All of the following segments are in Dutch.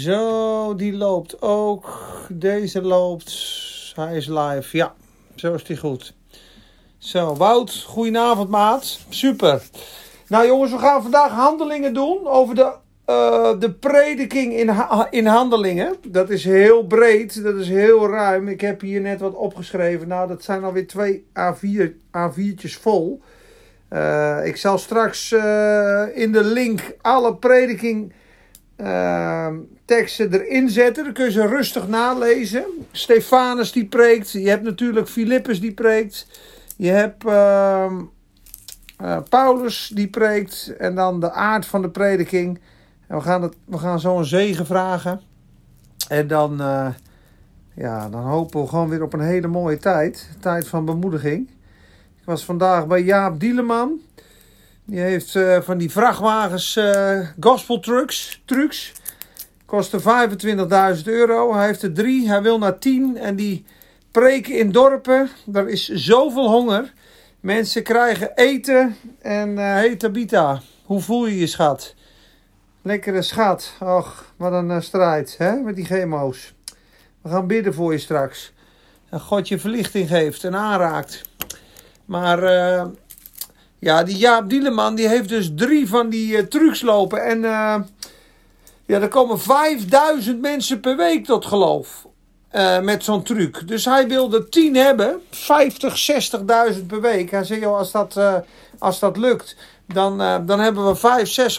Zo, die loopt ook. Deze loopt. Hij is live. Ja, zo is die goed. Zo, Wout, goedenavond maat. Super. Nou jongens, we gaan vandaag handelingen doen over de, uh, de prediking in, in handelingen. Dat is heel breed, dat is heel ruim. Ik heb hier net wat opgeschreven. Nou, dat zijn alweer twee A4, A4'tjes vol. Uh, ik zal straks uh, in de link alle prediking uh, teksten erin zetten. Dan kun je ze rustig nalezen. Stefanus die preekt. Je hebt natuurlijk Filippus die preekt. Je hebt uh, uh, Paulus die preekt. En dan de aard van de prediking. En we, gaan het, we gaan zo een zegen vragen. En dan, uh, ja, dan hopen we gewoon weer op een hele mooie tijd. Tijd van bemoediging. Ik was vandaag bij Jaap Dieleman. Die heeft uh, van die vrachtwagens uh, gospel trucks. trucks. Kosten 25.000 euro. Hij heeft er drie. Hij wil naar tien. En die preken in dorpen. Er is zoveel honger. Mensen krijgen eten. En uh, hey Tabita, hoe voel je je schat? Lekkere schat. Och, wat een strijd hè? met die chemo's. We gaan bidden voor je straks. Dat God je verlichting geeft en aanraakt. Maar ja, die Jaap Dieleman die heeft dus drie van die uh, trucs lopen. En uh, ja, er komen 5000 mensen per week tot geloof. met zo'n truc. Dus hij wilde 10 hebben. 50, 60.000 per week. Hij zei, joh, als dat, als dat lukt, dan, dan hebben we 5,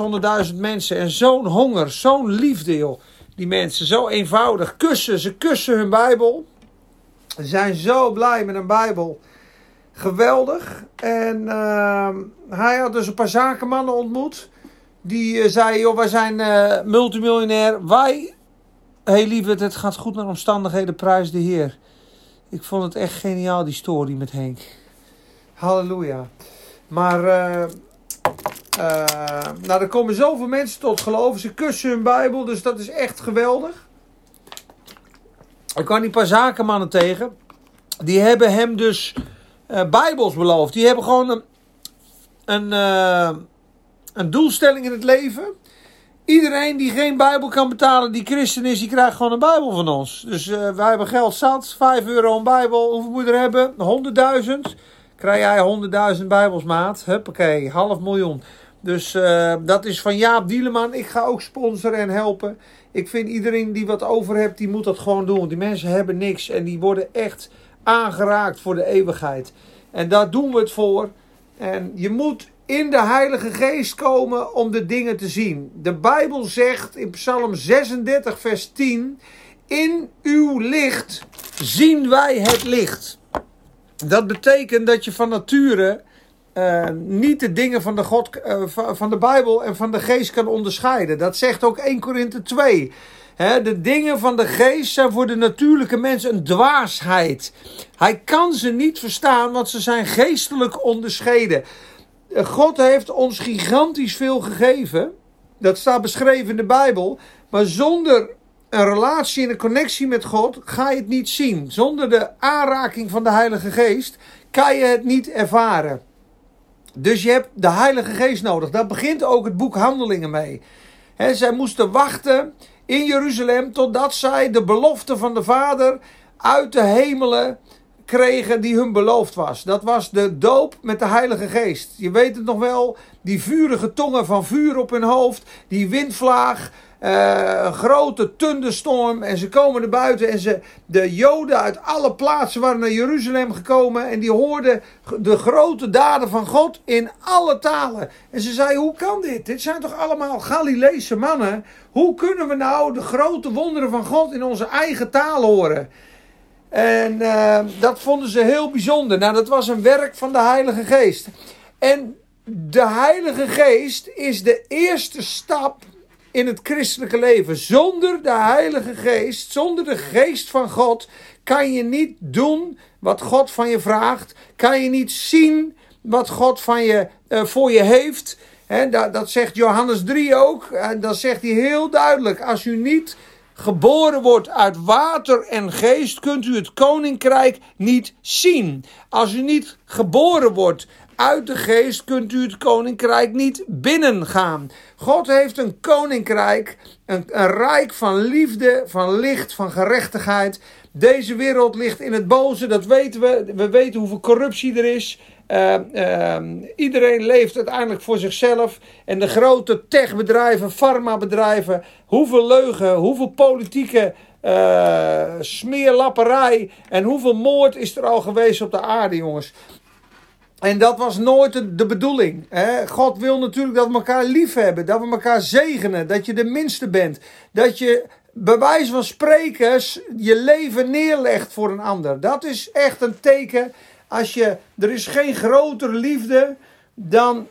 600.000 mensen. En zo'n honger, zo'n liefde. Die mensen, zo eenvoudig. Kussen, ze kussen hun Bijbel. Ze zijn zo blij met een Bijbel. Geweldig. En uh, hij had dus een paar zakenmannen ontmoet. Die uh, zeiden, joh, wij zijn uh, multimiljonair. Wij, hey lieverd, het gaat goed naar omstandigheden, prijs de Heer. Ik vond het echt geniaal, die story met Henk. Halleluja. Maar, uh, nou, er komen zoveel mensen tot geloven. Ze kussen hun Bijbel, dus dat is echt geweldig. Ik kwam die paar zakenmannen tegen. Die hebben hem dus uh, Bijbels beloofd. Die hebben gewoon een, een, uh, een doelstelling in het leven. Iedereen die geen Bijbel kan betalen, die christen is, die krijgt gewoon een Bijbel van ons. Dus uh, wij hebben geld zat, 5 euro een Bijbel. Hoeveel moet je er hebben? 100.000. Krijg jij 100.000 Bijbels, maat? Huppakee, half miljoen. Dus dat is van Jaap Dieleman. Ik ga ook sponsoren en helpen. Ik vind iedereen die wat over hebt, die moet dat gewoon doen. Die mensen hebben niks en die worden echt aangeraakt voor de eeuwigheid. En daar doen we het voor. En je moet in de Heilige Geest komen om de dingen te zien. De Bijbel zegt in Psalm 36, vers 10: In uw licht zien wij het licht. Dat betekent dat je van nature uh, niet de dingen van de, God, uh, van de Bijbel en van de Geest kan onderscheiden. Dat zegt ook 1 Korinthe 2. De dingen van de geest zijn voor de natuurlijke mens een dwaasheid. Hij kan ze niet verstaan, want ze zijn geestelijk onderscheiden. God heeft ons gigantisch veel gegeven. Dat staat beschreven in de Bijbel. Maar zonder een relatie en een connectie met God ga je het niet zien. Zonder de aanraking van de Heilige Geest kan je het niet ervaren. Dus je hebt de Heilige Geest nodig. Daar begint ook het boek Handelingen mee. He, zij moesten wachten in Jeruzalem totdat zij de belofte van de Vader uit de hemelen kregen die hun beloofd was. Dat was de doop met de Heilige Geest. Je weet het nog wel, die vurige tongen van vuur op hun hoofd, die windvlaag, uh, een grote thunderstorm en ze komen er buiten en ze, de Joden uit alle plaatsen waren naar Jeruzalem gekomen en die hoorden de grote daden van God in alle talen. En ze zeiden, hoe kan dit? Dit zijn toch allemaal Galileese mannen? Hoe kunnen we nou de grote wonderen van God in onze eigen taal horen? En uh, dat vonden ze heel bijzonder. Nou, dat was een werk van de Heilige Geest. En de Heilige Geest is de eerste stap in het christelijke leven. Zonder de Heilige Geest, zonder de Geest van God, kan je niet doen wat God van je vraagt. Kan je niet zien wat God van je, uh, voor je heeft. He, dat, dat zegt Johannes 3 ook. En dat zegt hij heel duidelijk. Als u niet geboren wordt uit water en geest, kunt u het koninkrijk niet zien. Als u niet geboren wordt uit de geest kunt u het koninkrijk niet binnengaan. God heeft een koninkrijk, een, een rijk van liefde, van licht, van gerechtigheid. Deze wereld ligt in het boze, dat weten we. We weten hoeveel corruptie er is. Uh, uh, iedereen leeft uiteindelijk voor zichzelf. En de grote techbedrijven, farmabedrijven, hoeveel leugen, hoeveel politieke uh, smeerlapperij en hoeveel moord is er al geweest op de aarde, jongens. En dat was nooit de, bedoeling. Hè? God wil natuurlijk dat we elkaar lief hebben, dat we elkaar zegenen, dat je de minste bent, dat je bij wijze van sprekers je leven neerlegt voor een ander. Dat is echt een teken. Als je, er is geen grotere liefde dan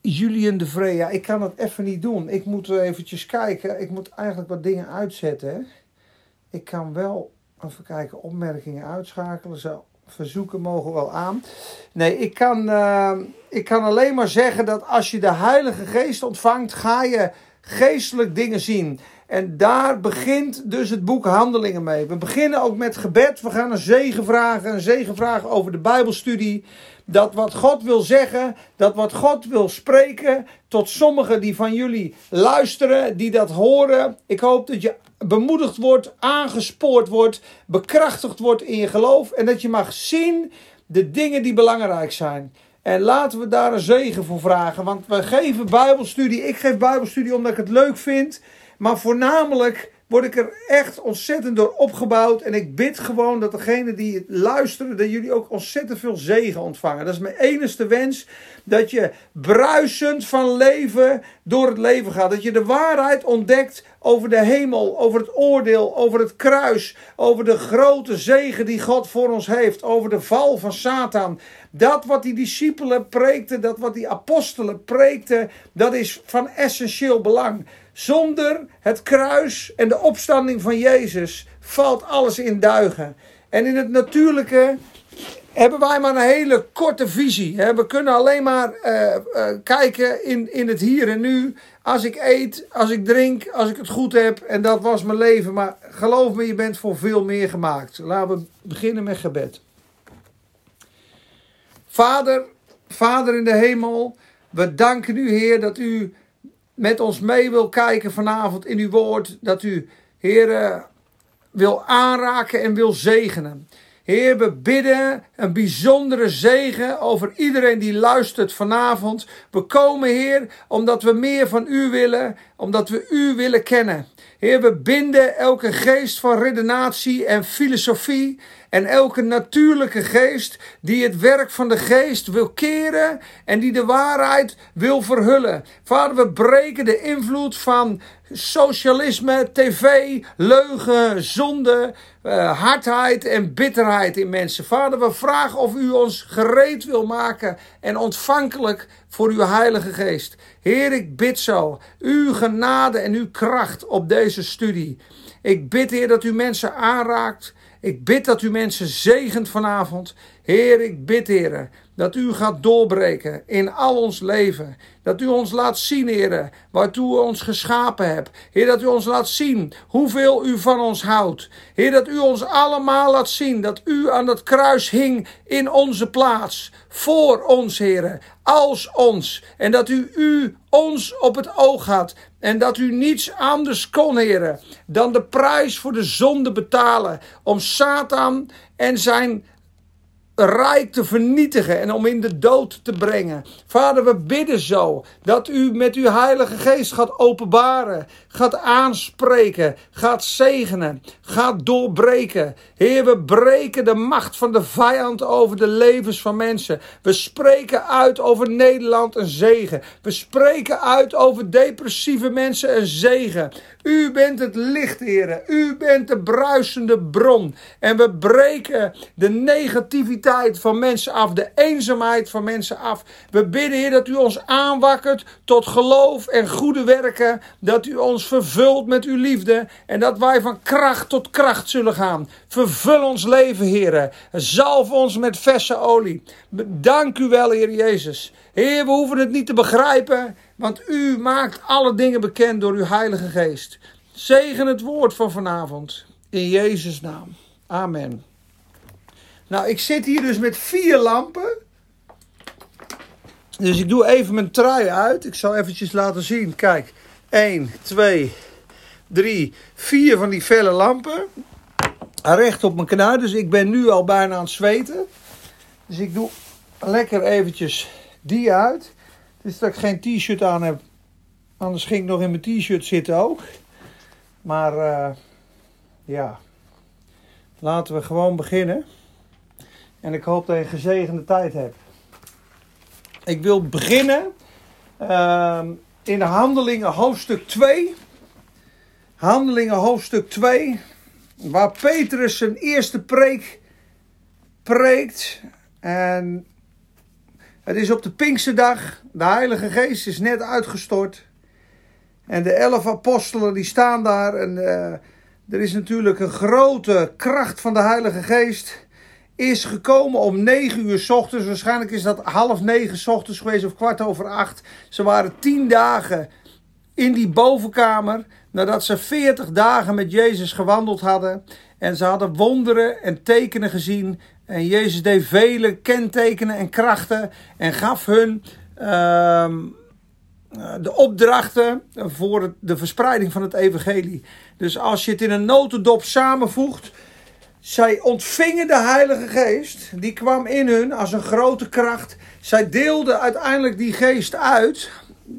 Julian de Vreja. Ik kan dat even niet doen. Ik moet eventjes kijken. Ik moet eigenlijk wat dingen uitzetten. Ik kan wel, even kijken, opmerkingen uitschakelen. Zo, verzoeken mogen wel aan. Nee, ik kan, uh, ik kan alleen maar zeggen dat als je de Heilige Geest ontvangt, ga je geestelijk dingen zien. En daar begint dus het boek Handelingen mee. We beginnen ook met gebed. We gaan een zegen vragen. Een zegen vragen over de Bijbelstudie. Dat wat God wil zeggen, dat wat God wil spreken, tot sommigen die van jullie luisteren, die dat horen. Ik hoop dat je bemoedigd wordt, aangespoord wordt, bekrachtigd wordt in je geloof. En dat je mag zien de dingen die belangrijk zijn. En laten we daar een zegen voor vragen. Want we geven Bijbelstudie. Ik geef Bijbelstudie omdat ik het leuk vind. Maar voornamelijk word ik er echt ontzettend door opgebouwd. En ik bid gewoon dat degene die luisteren, dat jullie ook ontzettend veel zegen ontvangen. Dat is mijn enigste wens. Dat je bruisend van leven door het leven gaat. Dat je de waarheid ontdekt over de hemel, over het oordeel, over het kruis. Over de grote zegen die God voor ons heeft. Over de val van Satan. Dat wat die discipelen preekten, dat wat die apostelen preekten, dat is van essentieel belang. Zonder het kruis en de opstanding van Jezus valt alles in duigen. En in het natuurlijke hebben wij maar een hele korte visie. We kunnen alleen maar uh, uh, kijken in, in het hier en nu. Als ik eet, als ik drink, als ik het goed heb. En dat was mijn leven. Maar geloof me, je bent voor veel meer gemaakt. Laten we beginnen met gebed. Vader, Vader in de hemel, we danken u Heer dat u met ons mee wil kijken vanavond in uw woord. Dat u, Heer, wil aanraken en wil zegenen. Heer, we bidden een bijzondere zegen over iedereen die luistert vanavond. We komen, Heer, omdat we meer van U willen, omdat we U willen kennen. Heer, we binden elke geest van redenatie en filosofie en elke natuurlijke geest die het werk van de geest wil keren en die de waarheid wil verhullen. Vader, we breken de invloed van socialisme, tv, leugen, zonde, uh, hardheid en bitterheid in mensen. Vader, we vragen of u ons gereed wil maken en ontvankelijk voor uw Heilige Geest. Heer, ik bid zo, uw genade en uw kracht op deze studie. Ik bid, Heer, dat u mensen aanraakt. Ik bid dat u mensen zegent vanavond. Heer, ik bid, Heer, dat u gaat doorbreken in al ons leven. Dat u ons laat zien, Heer, waartoe u ons geschapen hebt. Heer, dat u ons laat zien hoeveel u van ons houdt. Heer, dat u ons allemaal laat zien dat u aan dat kruis hing in onze plaats. Voor ons, Heer, als ons. En dat u, u ons op het oog had. En dat u niets anders kon, Heer, dan de prijs voor de zonde betalen. Om Satan en zijn rijk te vernietigen en om in de dood te brengen. Vader, we bidden zo dat u met uw Heilige Geest gaat openbaren, gaat aanspreken, gaat zegenen, gaat doorbreken. Heer, we breken de macht van de vijand over de levens van mensen. We spreken uit over Nederland een zegen. We spreken uit over depressieve mensen een zegen. U bent het licht, Heer. U bent de bruisende bron. En we breken de negativiteit van mensen af, de eenzaamheid van mensen af. We bidden, Heer, dat u ons aanwakkert tot geloof en goede werken. Dat u ons vervult met uw liefde. En dat wij van kracht tot kracht zullen gaan. Vervul ons leven, Heer. Zalf ons met verse olie. Dank u wel, Heer Jezus. Heer, we hoeven het niet te begrijpen. Want u maakt alle dingen bekend door uw Heilige Geest. Zegen het woord van vanavond. In Jezus' naam. Amen. Nou, ik zit hier dus met vier lampen. Dus ik doe even mijn trui uit. Ik zal eventjes laten zien. Kijk, 1, 2, 3, 4 van die felle lampen. Recht op mijn knuit. Dus ik ben nu al bijna aan het zweten. Dus ik doe lekker eventjes die uit. Dus dat ik geen t-shirt aan heb. Anders ging ik nog in mijn t-shirt zitten ook. Maar uh, ja, laten we gewoon beginnen. En ik hoop dat je een gezegende tijd hebt. Ik wil beginnen uh, in Handelingen hoofdstuk 2. Handelingen hoofdstuk 2. Waar Petrus zijn eerste preek preekt. En het is op de Pinksterdag. De Heilige Geest is net uitgestort. En de elf apostelen die staan daar. En uh, er is natuurlijk een grote kracht van de Heilige Geest. Is gekomen om negen uur s ochtends. Waarschijnlijk is dat half negen s ochtends geweest of kwart over acht. Ze waren tien dagen in die bovenkamer. Nadat ze veertig dagen met Jezus gewandeld hadden. En ze hadden wonderen en tekenen gezien. En Jezus deed vele kentekenen en krachten. En gaf hun uh, de opdrachten voor de verspreiding van het evangelie. Dus als je het in een notendop samenvoegt. Zij ontvingen de Heilige Geest. Die kwam in hun als een grote kracht. Zij deelden uiteindelijk die geest uit.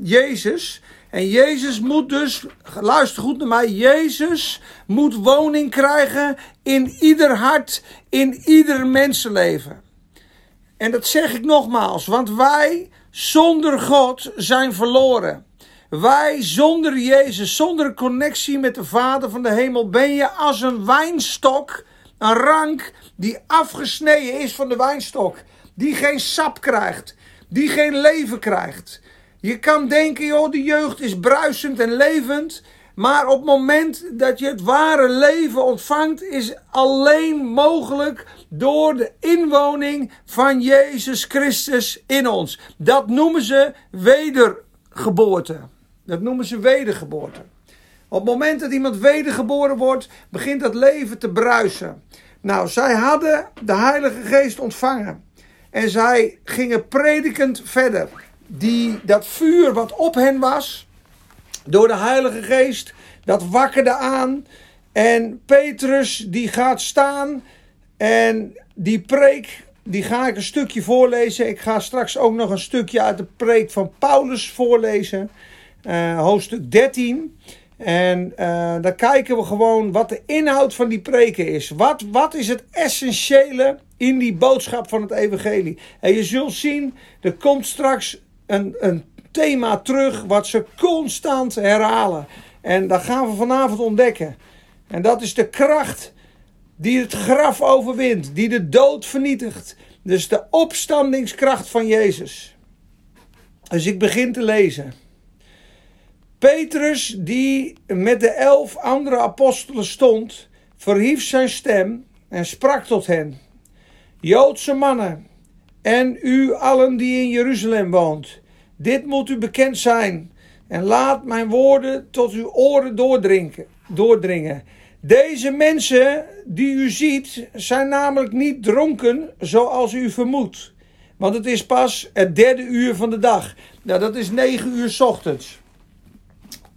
Jezus. En Jezus moet dus, luister goed naar mij, Jezus moet woning krijgen in ieder hart, in ieder mensenleven. En dat zeg ik nogmaals, want wij zonder God zijn verloren. Wij zonder Jezus, zonder connectie met de Vader van de hemel, ben je als een wijnstok, een rank die afgesneden is van de wijnstok, die geen sap krijgt, die geen leven krijgt. Je kan denken, joh, de jeugd is bruisend en levend. Maar op het moment dat je het ware leven ontvangt, is alleen mogelijk door de inwoning van Jezus Christus in ons. Dat noemen ze wedergeboorte. Dat noemen ze wedergeboorte. Op het moment dat iemand wedergeboren wordt, begint dat leven te bruisen. Nou, zij hadden de Heilige Geest ontvangen. En zij gingen predikend verder die, dat vuur wat op hen was, door de Heilige Geest, dat wakkerde aan. En Petrus die gaat staan en die preek, die ga ik een stukje voorlezen. Ik ga straks ook nog een stukje uit de preek van Paulus voorlezen, uh, hoofdstuk 13. En uh, dan kijken we gewoon wat de inhoud van die preken is. Wat, wat is het essentiële in die boodschap van het evangelie? En je zult zien, er komt straks een, een thema terug wat ze constant herhalen. En dat gaan we vanavond ontdekken. En dat is de kracht die het graf overwint, die de dood vernietigt. Dus de opstandingskracht van Jezus. Dus ik begin te lezen. Petrus, die met de elf andere apostelen stond, verhief zijn stem en sprak tot hen: Joodse mannen en u allen die in Jeruzalem woont. Dit moet u bekend zijn. En laat mijn woorden tot uw oren doordringen. Deze mensen die u ziet, zijn namelijk niet dronken zoals u vermoedt. Want het is pas het derde uur van de dag. Nou, dat is negen uur s ochtends.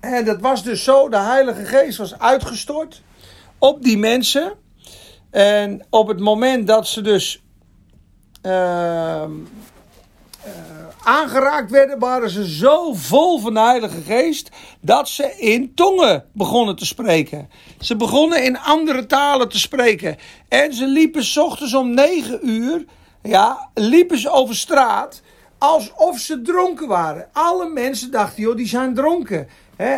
En dat was dus zo, de Heilige Geest was uitgestort op die mensen. En op het moment dat ze dus uh, aangeraakt werden, waren ze zo vol van de Heilige Geest dat ze in tongen begonnen te spreken. Ze begonnen in andere talen te spreken. En ze liepen s ochtends om negen uur, ja, liepen ze over straat alsof ze dronken waren. Alle mensen dachten, joh, die zijn dronken.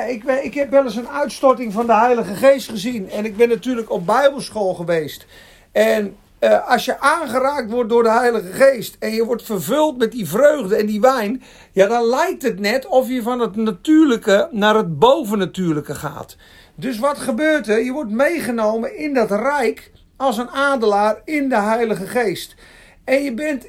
Ik, ik heb wel eens een uitstorting van de Heilige Geest gezien. En ik ben natuurlijk op Bijbelschool geweest. En uh, als je aangeraakt wordt door de Heilige Geest en je wordt vervuld met die vreugde en die wijn, ja, dan lijkt het net of je van het natuurlijke naar het bovennatuurlijke gaat. Dus wat gebeurt er? Je wordt meegenomen in dat rijk als een adelaar in de Heilige Geest. En je bent,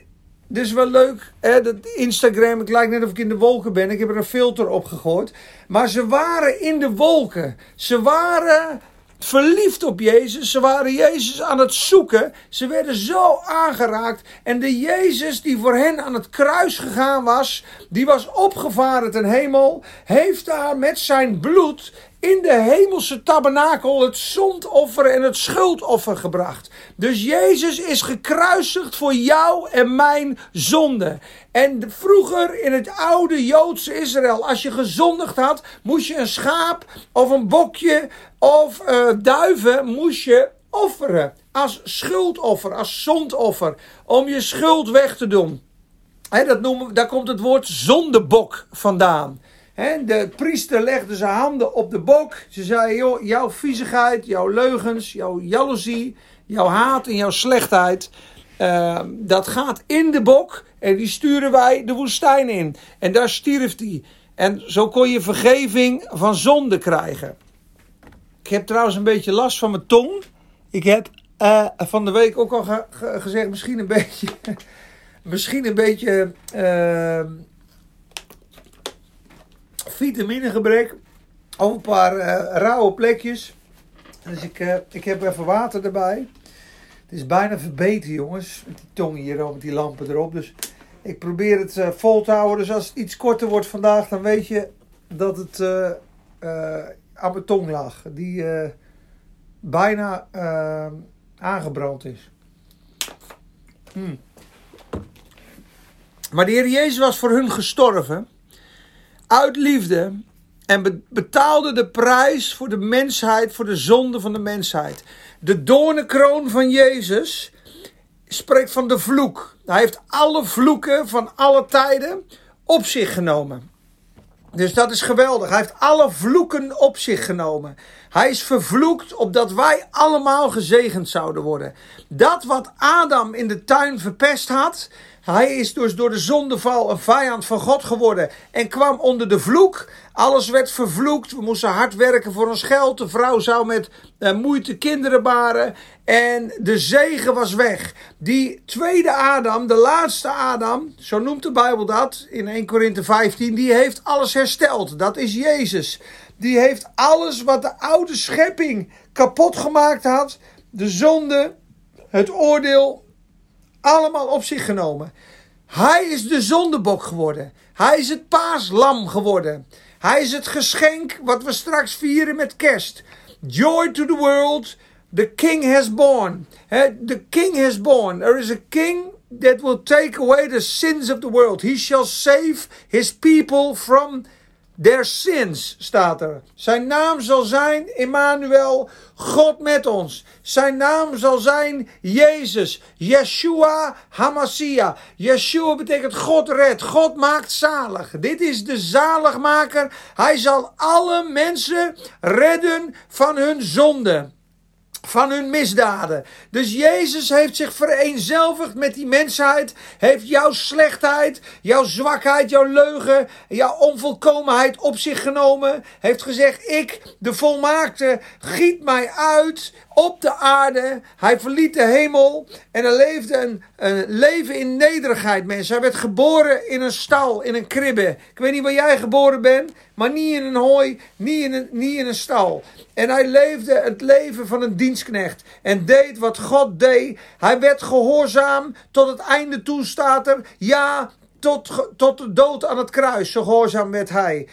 dus wel leuk, hè, dat Instagram, het lijkt net of ik in de wolken ben. Ik heb er een filter op gegooid. Maar ze waren in de wolken. Ze waren verliefd op Jezus. Ze waren Jezus aan het zoeken. Ze werden zo aangeraakt. En de Jezus die voor hen aan het kruis gegaan was, die was opgevaren ten hemel, heeft daar met zijn bloed in de hemelse tabernakel het zondoffer en het schuldoffer gebracht. Dus Jezus is gekruisigd voor jou en mijn zonde. En vroeger in het oude Joodse Israël, als je gezondigd had, moest je een schaap of een bokje of uh, duiven moest je offeren. Als schuldoffer, als zondoffer. Om je schuld weg te doen. Dat noemen, daar komt het woord zondebok vandaan. De priester legde zijn handen op de bok. Ze zei: joh, jouw viezigheid, jouw leugens, jouw jaloezie, jouw haat en jouw slechtheid. Uh, dat gaat in de bok en die sturen wij de woestijn in. En daar stierf hij. En zo kon je vergeving van zonde krijgen. Ik heb trouwens een beetje last van mijn tong. Ik heb uh, van de week ook al gezegd, misschien een beetje. misschien een beetje. Uh, vitaminegebrek. Of een paar uh, rauwe plekjes. Dus ik, ik heb even water erbij. Het is bijna verbeten, jongens. Met die tong hier, met die lampen erop. Dus ik probeer het uh, vol te houden. Dus als het iets korter wordt vandaag, dan weet je dat het aan mijn tong lag. Die bijna aangebrand is. Hmm. Maar de Heer Jezus was voor hun gestorven. Uit liefde. En betaalde de prijs voor de mensheid, voor de zonde van de mensheid. De doornenkroon van Jezus spreekt van de vloek. Hij heeft alle vloeken van alle tijden op zich genomen. Dus dat is geweldig. Hij heeft alle vloeken op zich genomen. Hij is vervloekt opdat wij allemaal gezegend zouden worden. Dat wat Adam in de tuin verpest had, hij is dus door de zondeval een vijand van God geworden en kwam onder de vloek. Alles werd vervloekt. We moesten hard werken voor ons geld. De vrouw zou met uh, moeite kinderen baren. En de zegen was weg. Die tweede Adam, de laatste Adam, zo noemt de Bijbel dat in 1 Korinthe 15, die heeft alles hersteld. Dat is Jezus. Die heeft alles wat de oude schepping kapot gemaakt had, de zonde, het oordeel, allemaal op zich genomen. Hij is de zondebok geworden. Hij is het paaslam geworden. Hij is het geschenk wat we straks vieren met kerst. Joy to the world. The king has born. The king has born. There is a king that will take away the sins of the world. He shall save his people from their sins, staat er. Zijn naam zal zijn Emmanuel, God met ons. Zijn naam zal zijn Jezus, Yeshua Hamashiach. Yeshua betekent God redt, God maakt zalig. Dit is de zaligmaker. Hij zal alle mensen redden van hun zonde van hun misdaden. Dus Jezus heeft zich vereenzelvigd met die mensheid. Heeft jouw slechtheid, jouw zwakheid, jouw leugen, jouw onvolkomenheid op zich genomen. Heeft gezegd: Ik, de volmaakte, giet mij uit op de aarde. Hij verliet de hemel en hij leefde een, een, leven in nederigheid, mensen. Hij werd geboren in een stal, in een kribbe. Ik weet niet waar jij geboren bent, maar niet in een hooi, niet in een, niet in een stal. En hij leefde het leven van een dienstknecht en deed wat God deed. Hij werd gehoorzaam tot het einde toe, staat er. Ja, tot, tot de dood aan het kruis, zo gehoorzaam werd hij.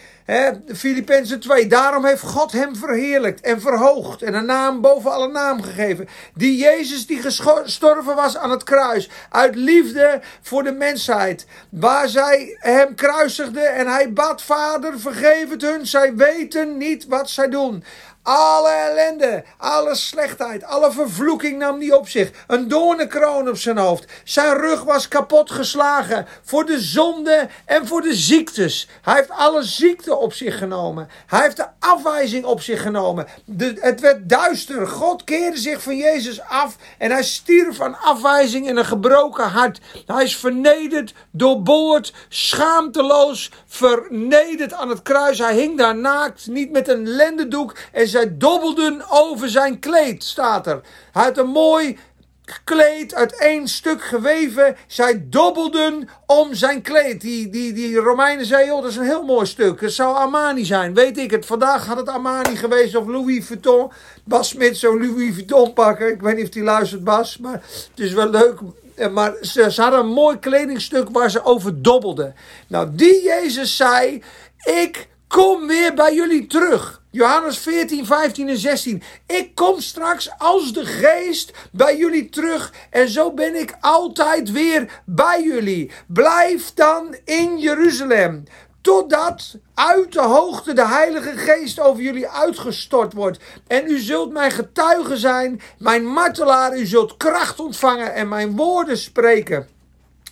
Filippenzen 2, daarom heeft God hem verheerlijkt en verhoogd en een naam boven alle naam gegeven. Die Jezus die gestorven was aan het kruis, uit liefde voor de mensheid. Waar zij hem kruisigden en hij bad, Vader vergeef het hun, zij weten niet wat zij doen. Alle ellende, alle slechtheid, alle vervloeking nam hij op zich. Een doornenkroon op zijn hoofd. Zijn rug was kapot geslagen voor de zonde en voor de ziektes. Hij heeft alle ziekte op zich genomen. Hij heeft de afwijzing op zich genomen. De, het werd duister. God keerde zich van Jezus af en hij stierf van afwijzing en een gebroken hart. Hij is vernederd, doorboord, schaamteloos, vernederd aan het kruis. Hij hing daar naakt, niet met een lendendoek en zij dobbelden over zijn kleed, staat er. Hij had een mooi kleed uit één stuk geweven. Zij dobbelden om zijn kleed. Die, die, die Romeinen zeiden, oh, dat is een heel mooi stuk. Het zou Armani zijn, weet ik het. Vandaag had het Armani geweest of Louis Vuitton. Bas Smit zo'n Louis Vuitton pakken. Ik weet niet of hij luistert, Bas. Maar het is wel leuk maar ze, ze, hadden een mooi kledingstuk waar ze over dobbelden. Nou, die Jezus zei: Ik kom weer bij jullie terug. Johannes 14, 15 en 16. Ik kom straks als de geest bij jullie terug. En zo ben ik altijd weer bij jullie. Blijf dan in Jeruzalem. Totdat uit de hoogte de Heilige Geest over jullie uitgestort wordt. En u zult mijn getuige zijn, mijn martelaar. U zult kracht ontvangen en mijn woorden spreken.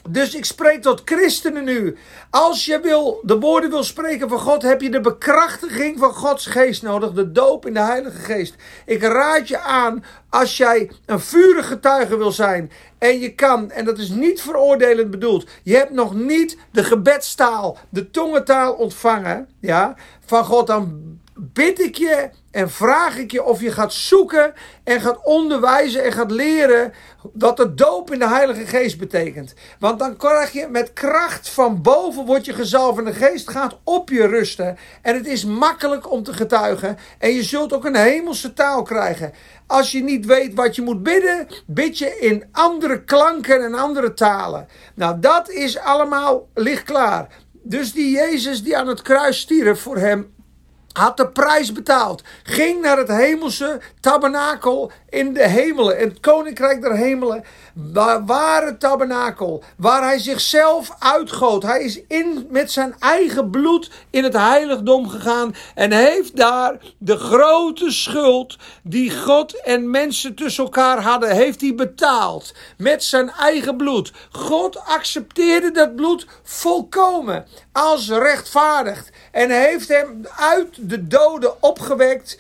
Dus ik spreek tot christenen nu. Als je wil, de woorden wil spreken van God, heb je de bekrachtiging van Gods geest nodig. De doop in de Heilige Geest. Ik raad je aan, als jij een vurige getuige wil zijn. En je kan, en dat is niet veroordelend bedoeld. Je hebt nog niet de gebedstaal, de tongentaal ontvangen. Ja, van God. Dan bid ik je en vraag ik je of je gaat zoeken en gaat onderwijzen en gaat leren wat de doop in de Heilige Geest betekent. Want dan krijg je met kracht van boven, wordt je gezalfd en de Geest gaat op je rusten. En het is makkelijk om te getuigen en je zult ook een hemelse taal krijgen. Als je niet weet wat je moet bidden, bid je in andere klanken en andere talen. Nou, dat is allemaal licht klaar. Dus die Jezus die aan het kruis stierf voor hem, had de prijs betaald. Ging naar het hemelse tabernakel in de hemelen. Het koninkrijk der hemelen. Waar ware tabernakel. Waar hij zichzelf uitgoot. Hij is in met zijn eigen bloed in het heiligdom gegaan. En heeft daar de grote schuld die God en mensen tussen elkaar hadden. Heeft hij betaald. Met zijn eigen bloed. God accepteerde dat bloed volkomen. Als rechtvaardigd. En heeft hem uit de doden opgewekt.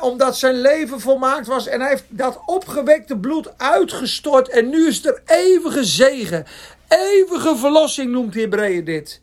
omdat zijn leven volmaakt was. En hij heeft dat opgewekte bloed uitgestort. En nu is er eeuwige zegen. Eeuwige verlossing noemt Hebreeën dit.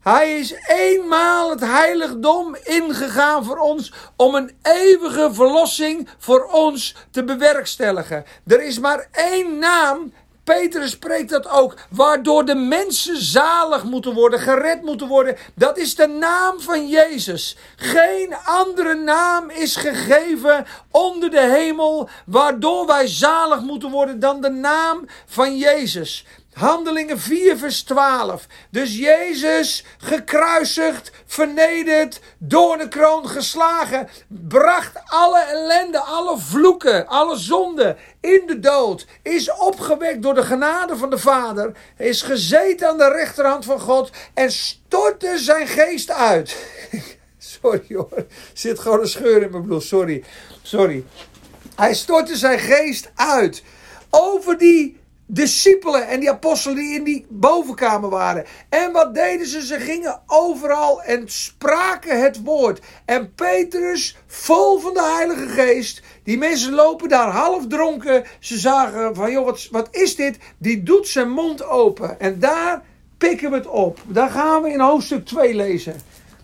Hij is eenmaal het heiligdom ingegaan voor ons om een eeuwige verlossing voor ons te bewerkstelligen. Er is maar één naam Petrus spreekt dat ook. Waardoor de mensen zalig moeten worden, gered moeten worden. Dat is de naam van Jezus. Geen andere naam is gegeven onder de hemel. Waardoor wij zalig moeten worden dan de naam van Jezus. Handelingen 4, vers 12. Dus Jezus, gekruisigd, vernederd, door de kroon geslagen, bracht alle ellende, alle vloeken, alle zonden in de dood. Is opgewekt door de genade van de Vader. Is gezeten aan de rechterhand van God en stortte zijn geest uit. Sorry hoor, zit gewoon een scheur in mijn bloed. Sorry, sorry. Hij stortte zijn geest uit over die discipelen en die apostelen die in die bovenkamer waren. En wat deden ze? Ze gingen overal en spraken het woord. En Petrus, vol van de Heilige Geest, die mensen lopen daar half dronken. Ze zagen van, joh, wat, wat is dit? Die doet zijn mond open. En daar pikken we het op. Daar gaan we in hoofdstuk 2 lezen.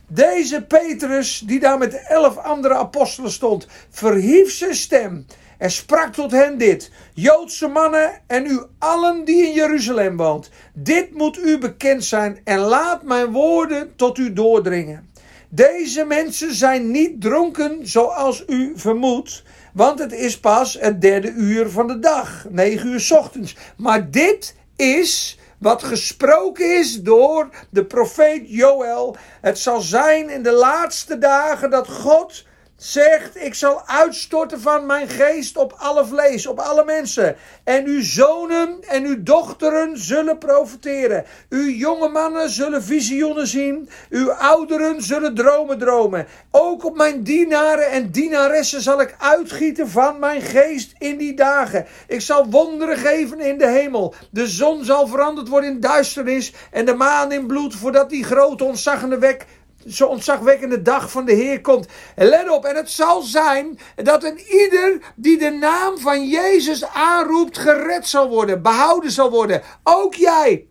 Deze Petrus, die daar met elf andere apostelen stond, verhief zijn stem en sprak tot hen dit: Joodse mannen en u allen die in Jeruzalem woont, dit moet u bekend zijn en laat mijn woorden tot u doordringen. Deze mensen zijn niet dronken zoals u vermoedt, want het is pas het derde uur van de dag, negen uur ochtends. Maar dit is wat gesproken is door de profeet Joël. Het zal zijn in de laatste dagen dat God zegt: Ik zal uitstorten van mijn geest op alle vlees, op alle mensen. En uw zonen en uw dochteren zullen profiteren. Uw jonge mannen zullen visioenen zien. Uw ouderen zullen dromen dromen. Ook op mijn dienaren en dienaressen zal ik uitgieten van mijn geest in die dagen. Ik zal wonderen geven in de hemel. De zon zal veranderd worden in duisternis en de maan in bloed, voordat die grote ontzaggende wek zo ontzagwekkende dag van de Heer komt. let op, en het zal zijn dat een ieder die de naam van Jezus aanroept, gered zal worden, behouden zal worden. Ook jij,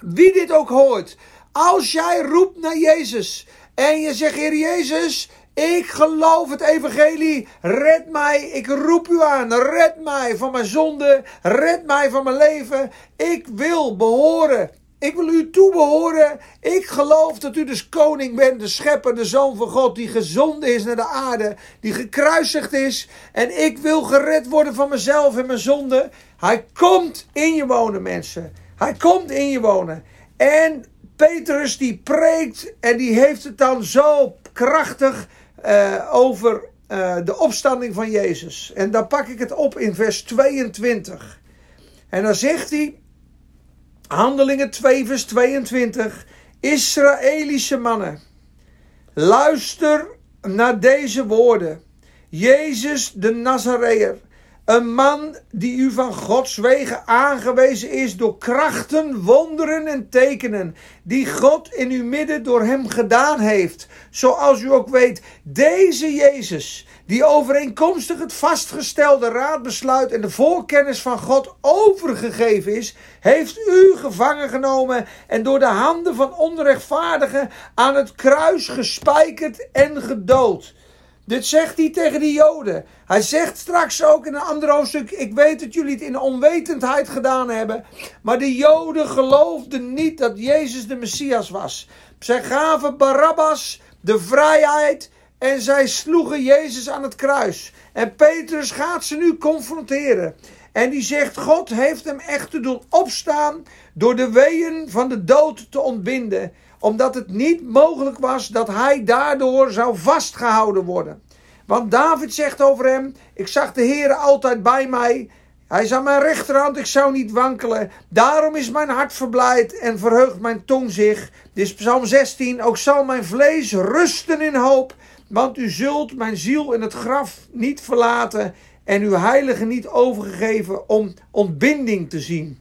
wie dit ook hoort. Als jij roept naar Jezus en je zegt, Heer Jezus, Ik geloof het evangelie. Red mij. Ik roep u aan. Red mij van mijn zonde. Red mij van mijn leven. Ik wil behoren. Ik wil u toebehoren. Ik geloof dat u dus koning bent, de schepper, de zoon van God, die gezonden is naar de aarde, die gekruisigd is. En ik wil gered worden van mezelf en mijn zonde. Hij komt in je wonen, mensen. Hij komt in je wonen. En Petrus die preekt en die heeft het dan zo krachtig uh, over uh, de opstanding van Jezus. En dan pak ik het op in vers 22. En dan zegt hij, Handelingen 2 vers 22, Israëlische mannen, luister naar deze woorden. Jezus de Nazareër, een man die u van Gods wegen aangewezen is door krachten, wonderen en tekenen, die God in uw midden door hem gedaan heeft. Zoals u ook weet, deze Jezus, die overeenkomstig het vastgestelde raadbesluit en de voorkennis van God overgegeven is, heeft u gevangen genomen en door de handen van onrechtvaardigen aan het kruis gespijkerd en gedood. Dit zegt hij tegen de Joden. Hij zegt straks ook in een ander hoofdstuk: Ik weet dat jullie het in onwetendheid gedaan hebben. Maar de Joden geloofden niet dat Jezus de Messias was. Zij gaven Barabbas de vrijheid en zij sloegen Jezus aan het kruis. En Petrus gaat ze nu confronteren. En die zegt: God heeft hem echt te doen opstaan door de weeën van de dood te ontbinden omdat het niet mogelijk was dat hij daardoor zou vastgehouden worden. Want David zegt over hem: Ik zag de Heer altijd bij mij. Hij is aan mijn rechterhand, ik zou niet wankelen. Daarom is mijn hart verblijd en verheugt mijn tong zich. Dit is Psalm 16. Ook zal mijn vlees rusten in hoop. Want u zult mijn ziel in het graf niet verlaten. En uw heilige niet overgegeven om ontbinding te zien.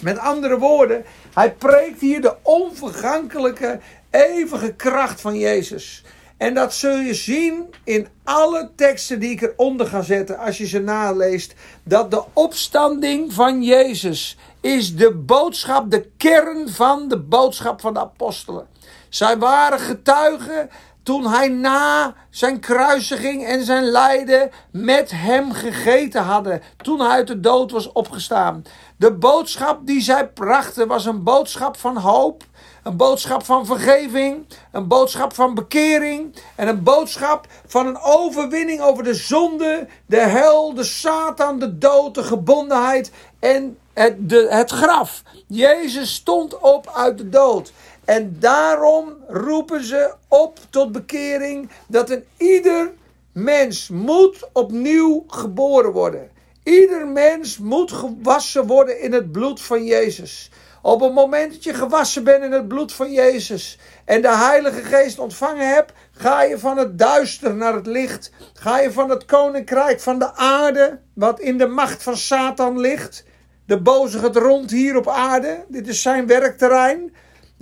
Met andere woorden, hij preekt hier de onvergankelijke, eeuwige kracht van Jezus. En dat zul je zien in alle teksten die ik eronder ga zetten als je ze naleest. Dat de opstanding van Jezus is de boodschap, de kern van de boodschap van de apostelen. Zij waren getuigen toen hij na zijn kruisiging en zijn lijden met hem gegeten hadden. Toen hij uit de dood was opgestaan. De boodschap die zij brachten was een boodschap van hoop. Een boodschap van vergeving. Een boodschap van bekering. En een boodschap van een overwinning over de zonde, de hel, de Satan, de dood, de gebondenheid en het, de, het graf. Jezus stond op uit de dood. En daarom roepen ze op tot bekering dat een ieder mens moet opnieuw geboren worden. Ieder mens moet gewassen worden in het bloed van Jezus. Op het moment dat je gewassen bent in het bloed van Jezus en de Heilige Geest ontvangen hebt, ga je van het duister naar het licht. Ga je van het koninkrijk van de aarde, wat in de macht van Satan ligt. De boze gaat rond hier op aarde. Dit is zijn werkterrein.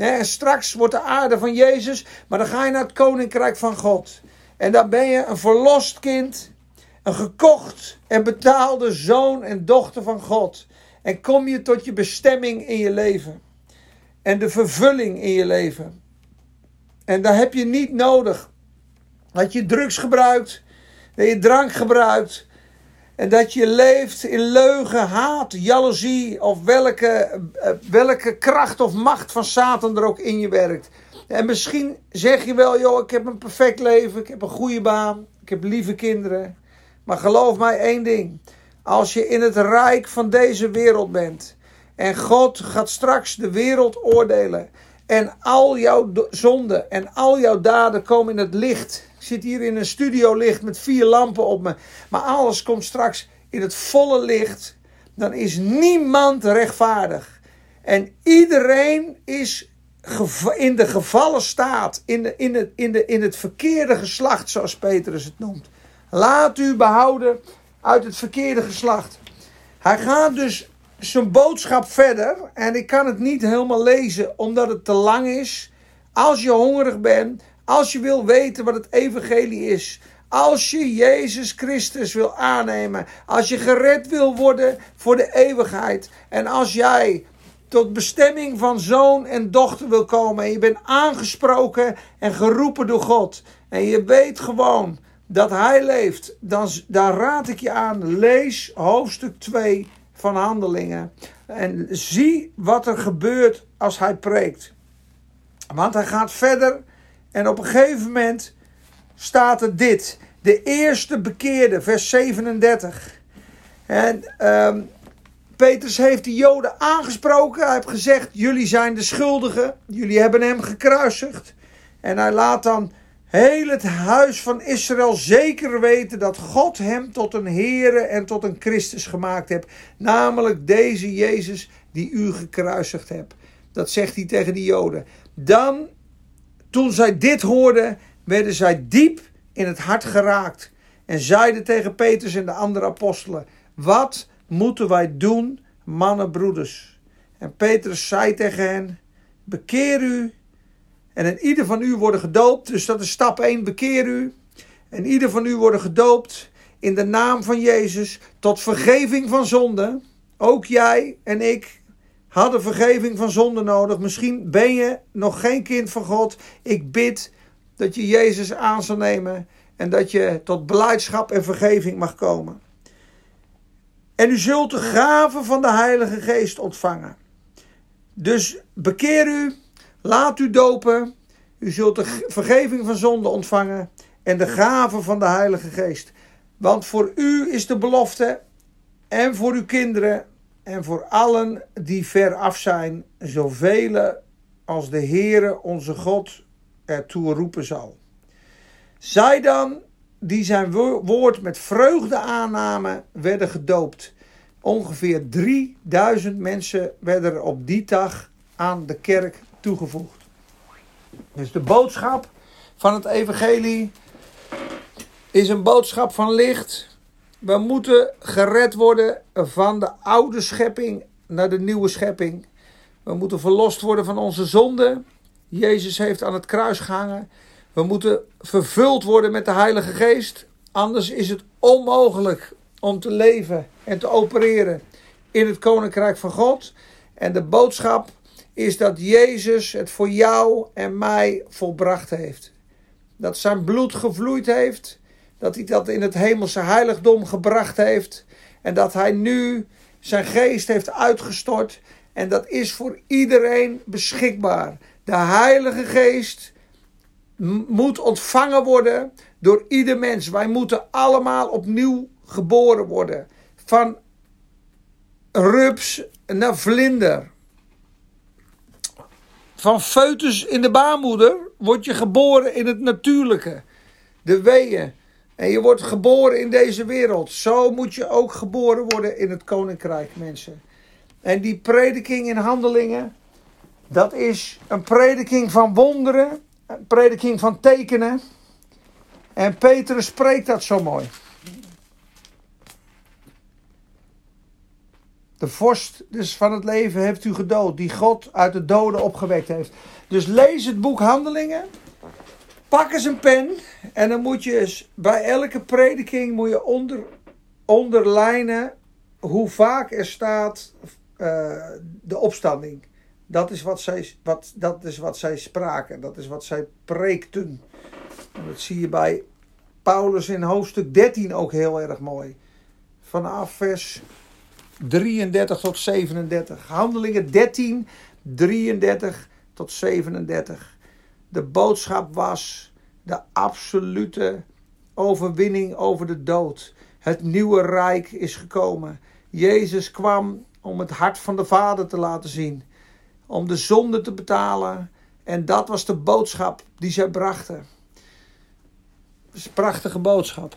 En straks wordt de aarde van Jezus, maar dan ga je naar het koninkrijk van God. En dan ben je een verlost kind, een gekocht en betaalde zoon en dochter van God. En kom je tot je bestemming in je leven. En de vervulling in je leven. En daar heb je niet nodig dat je drugs gebruikt, dat je drank gebruikt, en dat je leeft in leugen, haat, jaloezie of welke, eh, welke kracht of macht van Satan er ook in je werkt. En misschien zeg je wel, joh, ik heb een perfect leven, ik heb een goede baan, ik heb lieve kinderen. Maar geloof mij één ding. Als je in het rijk van deze wereld bent en God gaat straks de wereld oordelen en al jouw zonden en al jouw daden komen in het licht ik zit hier in een studio licht met vier lampen op me. Maar alles komt straks in het volle licht. Dan is niemand rechtvaardig. En iedereen is in de gevallen staat. In, in, in, de, in het verkeerde geslacht, zoals Petrus het noemt. Laat u behouden uit het verkeerde geslacht. Hij gaat dus zijn boodschap verder. En ik kan het niet helemaal lezen omdat het te lang is. Als je hongerig bent, als je wil weten wat het evangelie is. Als je Jezus Christus wil aannemen. Als je gered wil worden voor de eeuwigheid. En als jij tot bestemming van zoon en dochter wil komen. En je bent aangesproken en geroepen door God. en je weet gewoon dat hij leeft, dan, dan raad ik je aan, lees hoofdstuk 2 van Handelingen. En zie wat er gebeurt als hij preekt. Want hij gaat verder en op een gegeven moment staat er dit. De eerste bekeerde, vers 37. En um, Petrus heeft de Joden aangesproken. Hij heeft gezegd: Jullie zijn de schuldigen. Jullie hebben hem gekruisigd. En hij laat dan heel het huis van Israël zeker weten dat God hem tot een Heere en tot een Christus gemaakt heeft. Namelijk deze Jezus die u gekruisigd hebt. Dat zegt hij tegen de Joden. Dan, toen zij dit hoorden, werden zij diep in het hart geraakt. En zeiden tegen Petrus en de andere apostelen: Wat moeten wij doen, mannen, broeders? En Petrus zei tegen hen: Bekeer u en in ieder van u worden gedoopt. Dus dat is stap 1, bekeer u. En ieder van u worden gedoopt in de naam van Jezus tot vergeving van zonde. Ook jij en ik hadden vergeving van zonde nodig. Misschien ben je nog geen kind van God. Ik bid dat je Jezus aan zal nemen en dat je tot blijdschap en vergeving mag komen. En u zult de gave van de Heilige Geest ontvangen. Dus bekeer u Laat u dopen. U zult de vergeving van zonde ontvangen en de gave van de Heilige Geest. Want voor u is de belofte en voor uw kinderen en voor allen die ver af zijn, zoveel als de Heere onze God ertoe roepen zal. Zij dan die zijn woord met vreugde aannamen, werden gedoopt. Ongeveer 3000 mensen werden er op die dag aan de kerk toegevoegd. Dus de boodschap van het evangelie is een boodschap van licht. We moeten gered worden van de oude schepping naar de nieuwe schepping. We moeten verlost worden van onze zonde. Jezus heeft aan het kruis gehangen. We moeten vervuld worden met de Heilige Geest. Anders is het onmogelijk om te leven en te opereren in het Koninkrijk van God. En de boodschap is dat Jezus het voor jou en mij volbracht heeft. Dat zijn bloed gevloeid heeft, dat hij dat in het hemelse heiligdom gebracht heeft en dat hij nu zijn geest heeft uitgestort en dat is voor iedereen beschikbaar. De Heilige Geest moet ontvangen worden door ieder mens. Wij moeten allemaal opnieuw geboren worden. Van rups naar vlinder. Van foetus in de baarmoeder word je geboren in het natuurlijke. De weeën. En je wordt geboren in deze wereld. Zo moet je ook geboren worden in het koninkrijk, mensen. En die prediking in handelingen, dat is een prediking van wonderen, een prediking van tekenen. En Petrus spreekt dat zo mooi. De vorst dus van het leven heeft u gedood, die God uit de doden opgewekt heeft. Dus lees het boek Handelingen. Pak eens een pen en dan moet je eens bij elke prediking moet je onder, onderlijnen hoe vaak er staat uh, de opstanding. Dat is, wat zij, wat, dat is wat zij spraken, dat is wat zij preekten. En dat zie je bij Paulus in hoofdstuk 13 ook heel erg mooi. Vanaf vers 33 tot 37. Handelingen 13, 33 tot 37. De boodschap was de absolute overwinning over de dood. Het nieuwe rijk is gekomen. Jezus kwam om het hart van de Vader te laten zien, om de zonde te betalen. En dat was de boodschap die zij brachten. Het is een prachtige boodschap.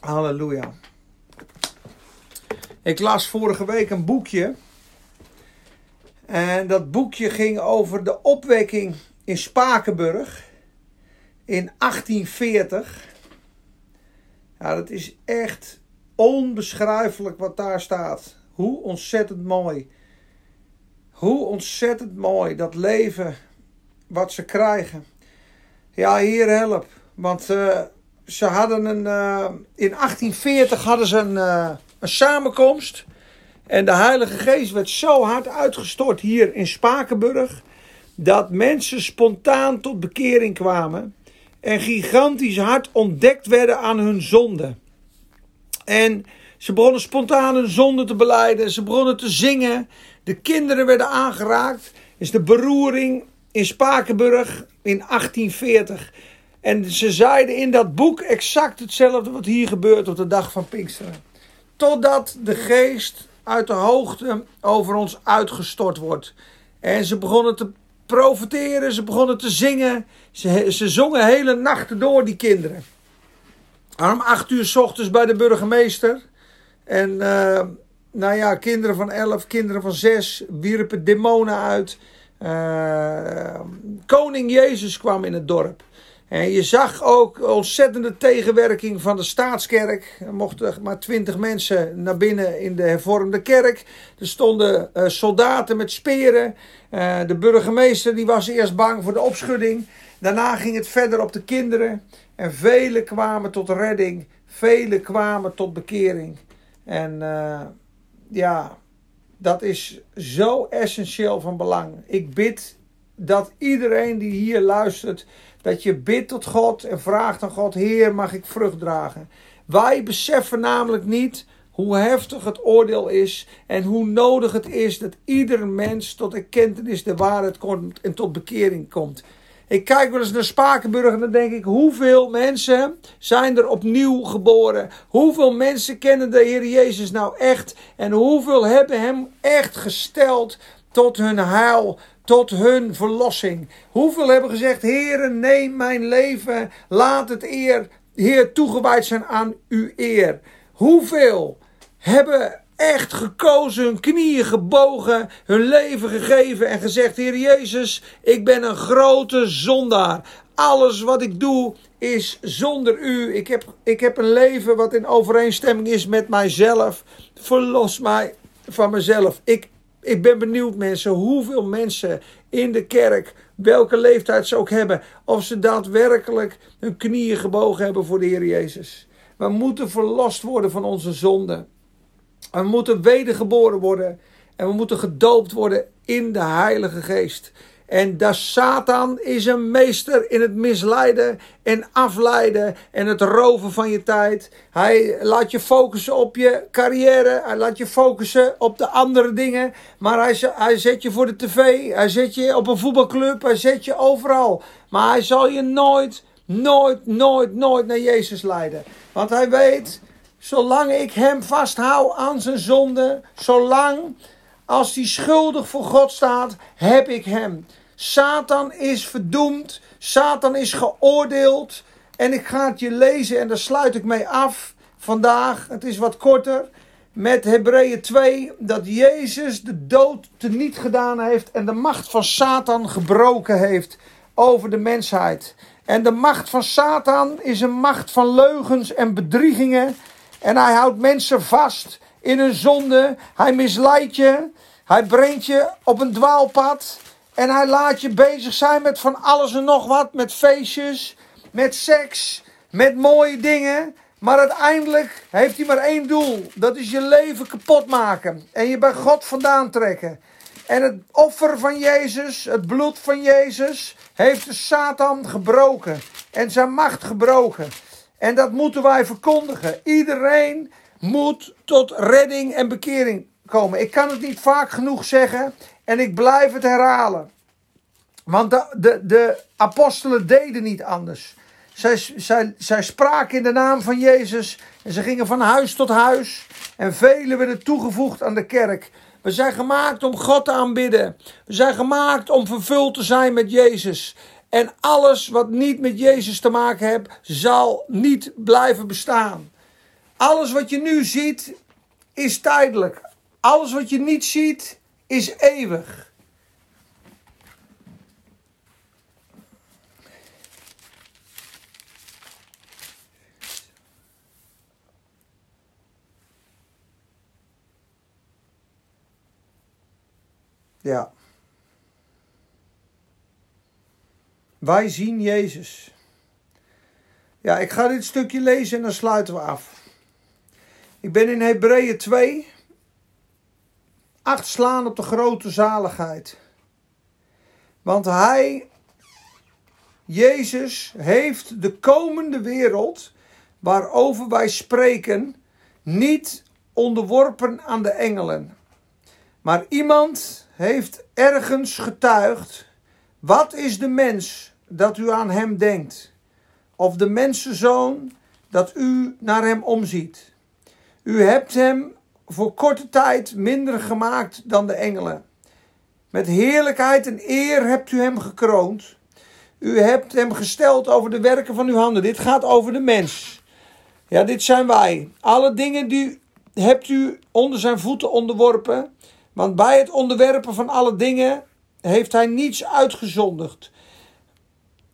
Halleluja. Ik las vorige week een boekje. En dat boekje ging over de opwekking in Spakenburg in 1840. Ja, dat is echt onbeschrijfelijk wat daar staat. Hoe ontzettend mooi. Hoe ontzettend mooi dat leven wat ze krijgen. Ja, hier help. Want uh, ze hadden een, uh, in 1840 hadden ze een, uh, een samenkomst. En de Heilige Geest werd zo hard uitgestort hier in Spakenburg. Dat mensen spontaan tot bekering kwamen. En gigantisch hard ontdekt werden aan hun zonde. En ze begonnen spontaan hun zonde te beleiden. Ze begonnen te zingen. De kinderen werden aangeraakt. Is de beroering in Spakenburg in 1840. En ze zeiden in dat boek exact hetzelfde wat hier gebeurt op de dag van Pinksteren. Totdat de geest uit de hoogte over ons uitgestort wordt. En ze begonnen te profiteren, ze begonnen te zingen. Ze, ze zongen hele nachten door, die kinderen. Om acht uur s ochtends bij de burgemeester. En uh, nou ja, kinderen van elf, kinderen van zes wierpen demonen uit. Uh, Koning Jezus kwam in het dorp. En je zag ook ontzettende tegenwerking van de staatskerk. Er mochten maar twintig mensen naar binnen in de hervormde kerk. Er stonden uh, soldaten met speren. Uh, de burgemeester die was eerst bang voor de opschudding. Daarna ging het verder op de kinderen. En velen kwamen tot redding. Velen kwamen tot bekering. En uh, ja, dat is zo essentieel van belang. Ik bid dat iedereen die hier luistert dat je bidt tot God en vraagt aan God: Heer, mag ik vrucht dragen? Wij beseffen namelijk niet hoe heftig het oordeel is en hoe nodig het is dat ieder mens tot erkentenis de waarheid komt en tot bekering komt. Ik kijk wel eens naar Spakenburg en dan denk ik: hoeveel mensen zijn er opnieuw geboren? Hoeveel mensen kennen de Heer Jezus nou echt? En hoeveel hebben Hem echt gesteld tot hun heil, tot hun verlossing. Hoeveel hebben gezegd: Heere, neem mijn leven, laat het eer, Heer, toegewijd zijn aan uw eer. Hoeveel hebben echt gekozen, hun knieën gebogen, hun leven gegeven en gezegd: Heer Jezus, ik ben een grote zondaar. Alles wat ik doe is zonder u. Ik heb, ik heb een leven wat in overeenstemming is met mijzelf. Verlos mij van mezelf. Ik ik ben benieuwd mensen, hoeveel mensen in de kerk, welke leeftijd ze ook hebben, of ze daadwerkelijk hun knieën gebogen hebben voor de Heer Jezus. We moeten verlost worden van onze zonden. We moeten wedergeboren worden en we moeten gedoopt worden in de Heilige Geest. En de Satan is een meester in het misleiden en afleiden en het roven van je tijd. Hij laat je focussen op je carrière, hij laat je focussen op de andere dingen. Maar hij, hij zet je voor de tv, hij zet je op een voetbalclub, hij zet je overal. Maar hij zal je nooit, nooit, nooit, nooit naar Jezus leiden. Want hij weet, zolang ik hem vasthoud aan zijn zonde, zolang als hij schuldig voor God staat, heb ik hem. Satan is verdoemd. Satan is geoordeeld. En ik ga het je lezen en daar sluit ik mee af vandaag. Het is wat korter. Met Hebreeën 2 dat Jezus de dood teniet gedaan heeft en de macht van Satan gebroken heeft over de mensheid. En de macht van Satan is een macht van leugens en bedriegingen. En hij houdt mensen vast in hun zonde. Hij misleidt je. Hij brengt je op een dwaalpad. En hij laat je bezig zijn met van alles en nog wat. Met feestjes, met seks, met mooie dingen. Maar uiteindelijk heeft hij maar één doel. Dat is je leven kapot maken. En je bij God vandaan trekken. En het offer van Jezus, het bloed van Jezus, heeft de Satan gebroken. En zijn macht gebroken. En dat moeten wij verkondigen. Iedereen moet tot redding en bekering komen. Ik kan het niet vaak genoeg zeggen. En ik blijf het herhalen. Want de, de, de apostelen deden niet anders. Zij, zij, zij spraken in de naam van Jezus. En ze gingen van huis tot huis. En velen werden toegevoegd aan de kerk. We zijn gemaakt om God te aanbidden. We zijn gemaakt om vervuld te zijn met Jezus. En alles wat niet met Jezus te maken heeft, zal niet blijven bestaan. Alles wat je nu ziet, is tijdelijk. Alles wat je niet ziet, is eeuwig. Ja. Wij zien Jezus. Ja, ik ga dit stukje lezen en dan sluiten we af. Ik ben in Hebreeën 2 acht slaan op de grote zaligheid. Want hij, Jezus, heeft de komende wereld waarover wij spreken niet onderworpen aan de engelen. Maar iemand heeft ergens getuigd: wat is de mens dat u aan hem denkt? Of de mensenzoon dat u naar hem omziet? U hebt hem voor korte tijd minder gemaakt dan de engelen. Met heerlijkheid en eer hebt u hem gekroond. U hebt hem gesteld over de werken van uw handen. Dit gaat over de mens. Ja, dit zijn wij. Alle dingen die hebt u onder zijn voeten onderworpen. Want bij het onderwerpen van alle dingen heeft hij niets uitgezondigd.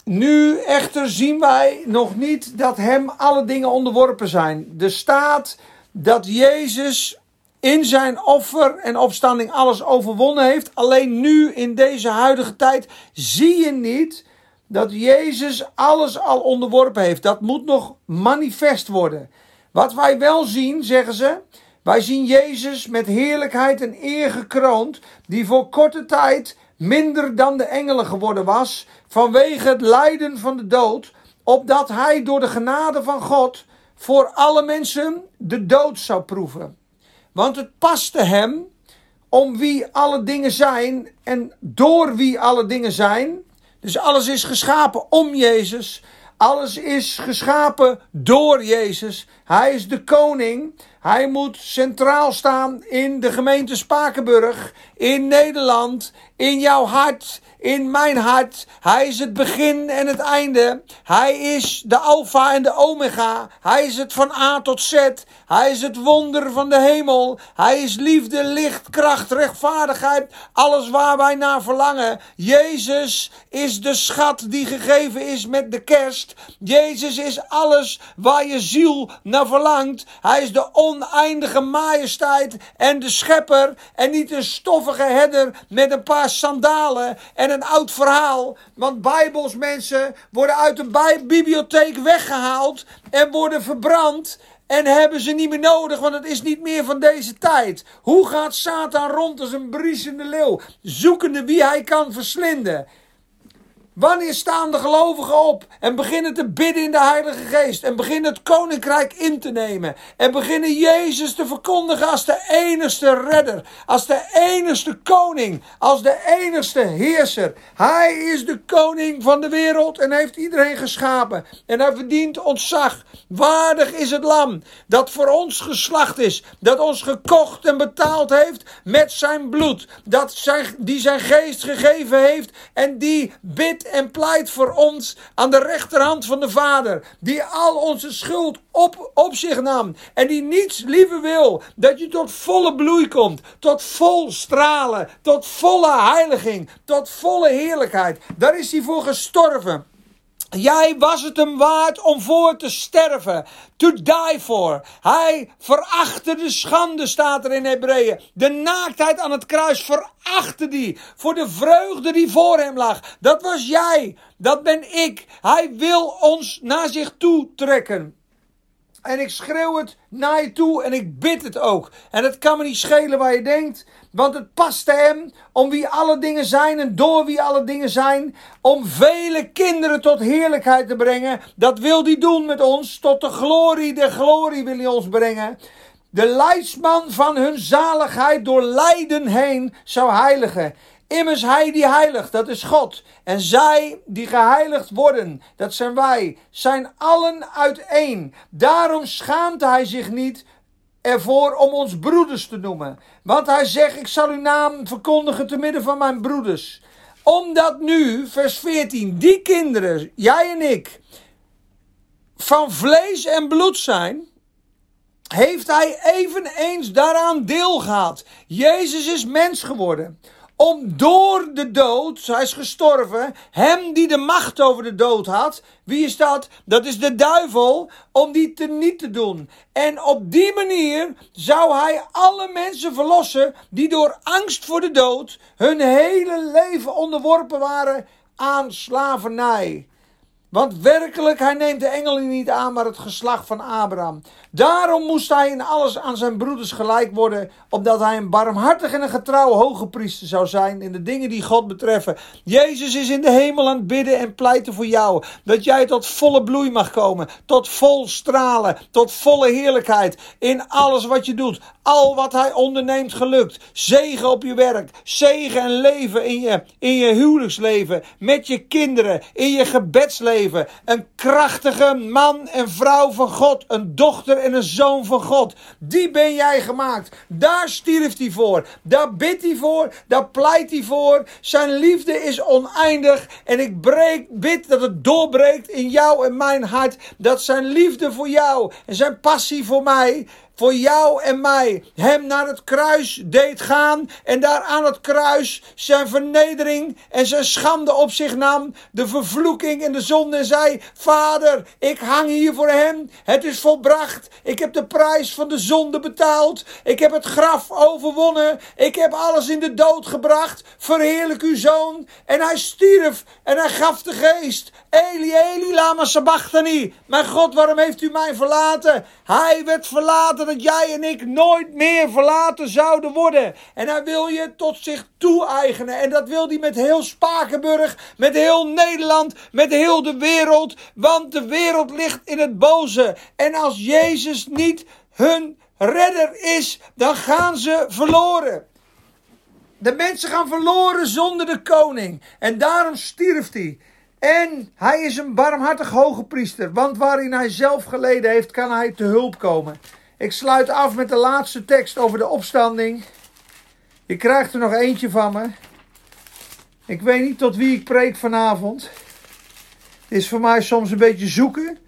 Nu echter zien wij nog niet dat hem alle dingen onderworpen zijn. Er staat dat Jezus in zijn offer en opstanding alles overwonnen heeft. Alleen nu in deze huidige tijd zie je niet dat Jezus alles al onderworpen heeft. Dat moet nog manifest worden. Wat wij wel zien, zeggen ze, wij zien Jezus met heerlijkheid en eer gekroond, die voor korte tijd minder dan de engelen geworden was, vanwege het lijden van de dood, opdat hij door de genade van God voor alle mensen de dood zou proeven. Want het paste hem om wie alle dingen zijn en door wie alle dingen zijn. Dus alles is geschapen om Jezus. Alles is geschapen door Jezus. Hij is de koning. Hij moet centraal staan in de gemeente Spakenburg, in Nederland, in jouw hart, in mijn hart. Hij is het begin en het einde. Hij is de Alpha en de Omega. Hij is het van A tot Z. Hij is het wonder van de hemel. Hij is liefde, licht, kracht, rechtvaardigheid. Alles waar wij naar verlangen. Jezus is de schat die gegeven is met de kerst. Jezus is alles waar je ziel naar verlangt. Hij is de oneindige majesteit en de schepper. En niet een stoffige herder met een paar sandalen en een oud verhaal. Want bijbelsmensen worden uit de bibliotheek weggehaald en worden verbrand. En hebben ze niet meer nodig, want het is niet meer van deze tijd. Hoe gaat Satan rond als een briesende leeuw, zoekende wie hij kan verslinden? Wanneer staan de gelovigen op en beginnen te bidden in de Heilige Geest en beginnen het koninkrijk in te nemen en beginnen Jezus te verkondigen als de enigste redder, als de enigste koning, als de enigste heerser. Hij is de koning van de wereld en heeft iedereen geschapen en hij verdient ontzag. Waardig is het lam dat voor ons geslacht is, dat ons gekocht en betaald heeft met zijn bloed, dat zijn, die zijn geest gegeven heeft en die bidt en pleit voor ons aan de rechterhand van de Vader. Die al onze schuld op, op zich nam. En die niets liever wil dat je tot volle bloei komt. Tot vol stralen. Tot volle heiliging. Tot volle heerlijkheid. Daar is hij voor gestorven. Jij was het hem waard om voor te sterven. To die for. Hij verachtte de schande, staat er in Hebreeën. De naaktheid aan het kruis verachtte die. Voor de vreugde die voor hem lag. Dat was jij. Dat ben ik. Hij wil ons naar zich toe trekken. En ik schreeuw het naar je toe en ik bid het ook. En het kan me niet schelen waar je denkt. Want het paste hem om wie alle dingen zijn en door wie alle dingen zijn. Om vele kinderen tot heerlijkheid te brengen. Dat wil hij doen met ons. Tot de glorie der glorie wil hij ons brengen. De leidsman van hun zaligheid door lijden heen zou heiligen. Immers hij die heiligt, dat is God. En zij die geheiligd worden, dat zijn wij, zijn allen uiteen. Daarom schaamt hij zich niet ervoor om ons broeders te noemen. Want hij zegt, ik zal uw naam verkondigen te midden van mijn broeders. Omdat nu, vers 14, die kinderen, jij en ik, van vlees en bloed zijn, heeft hij eveneens daaraan deel gehad. Jezus is mens geworden om door de dood, hij is gestorven, hem die de macht over de dood had. Wie is dat? Dat is de duivel, om die te niet te doen. En op die manier zou hij alle mensen verlossen die door angst voor de dood hun hele leven onderworpen waren aan slavernij. Want werkelijk, hij neemt de engelen niet aan, maar het geslacht van Abraham. Daarom moest hij in alles aan zijn broeders gelijk worden, opdat hij een barmhartig en een getrouw hoge priester zou zijn in de dingen die God betreffen. Jezus is in de hemel aan het bidden en pleiten voor jou, dat jij tot volle bloei mag komen, tot vol stralen, tot volle heerlijkheid in alles wat je doet. Al wat hij onderneemt gelukt. Zegen op je werk, zegen en leven in je, in je huwelijksleven, met je kinderen, in je gebedsleven een krachtige man en vrouw van God. Een dochter en een zoon van God. Die ben jij gemaakt. Daar stierf hij voor. Daar bidt hij voor. Daar pleit hij voor. Zijn liefde is oneindig. En ik breek, bid dat het doorbreekt in jou en mijn hart. Dat zijn liefde voor jou en zijn passie voor mij voor jou en mij. Hem naar het kruis deed gaan en daar aan het kruis zijn vernedering en zijn schande op zich nam, de vervloeking en de zonde en zei: Vader, ik hang hier voor hem, het is volbracht, ik heb de prijs van de zonde betaald, ik heb het graf overwonnen, ik heb alles in de dood gebracht, verheerlijk uw zoon. En hij stierf en hij gaf de geest. Eli, Eli, lama sabachthani. Mijn God, waarom heeft u mij verlaten? Hij werd verlaten dat jij en ik nooit meer verlaten zouden worden. En hij wil je tot zich toe-eigenen. En dat wil hij met heel Spakenburg, met heel Nederland, met heel de wereld. Want de wereld ligt in het boze. En als Jezus niet hun redder is, dan gaan ze verloren. De mensen gaan verloren zonder de koning. En daarom stierf hij. En hij is een barmhartig hoge priester, want waarin hij zelf geleden heeft, kan hij te hulp komen. Ik sluit af met de laatste tekst over de opstanding. Je krijgt er nog eentje van me. Ik weet niet tot wie ik preek vanavond. Het is voor mij soms een beetje zoeken.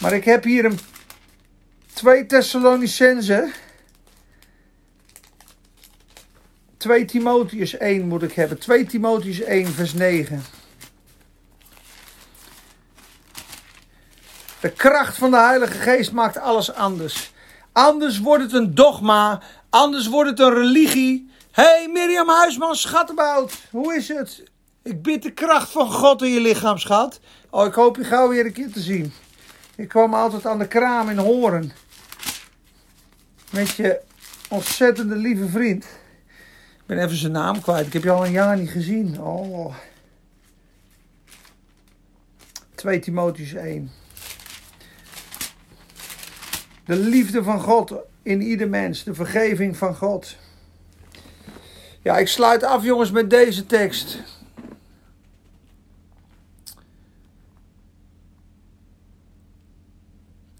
Maar ik heb hier een 2 Thessalonicense 2 Timotheus 1 moet ik hebben. 2 Timotheus 1, vers 9. De kracht van de Heilige Geest maakt alles anders. Anders wordt het een dogma. Anders wordt het een religie. hey, Mirjam Huisman, schattenbout. Hoe is het? Ik bid de kracht van God in je lichaam, schat. Oh, ik hoop je gauw weer een keer te zien. Ik kwam altijd aan de kraam in Horen. Met je ontzettende lieve vriend. Ik ben even zijn naam kwijt. Ik heb je al een jaar niet gezien. Oh. 2 Timotheus 1. De liefde van God in ieder mens. De vergeving van God. Ja, ik sluit af jongens met deze tekst.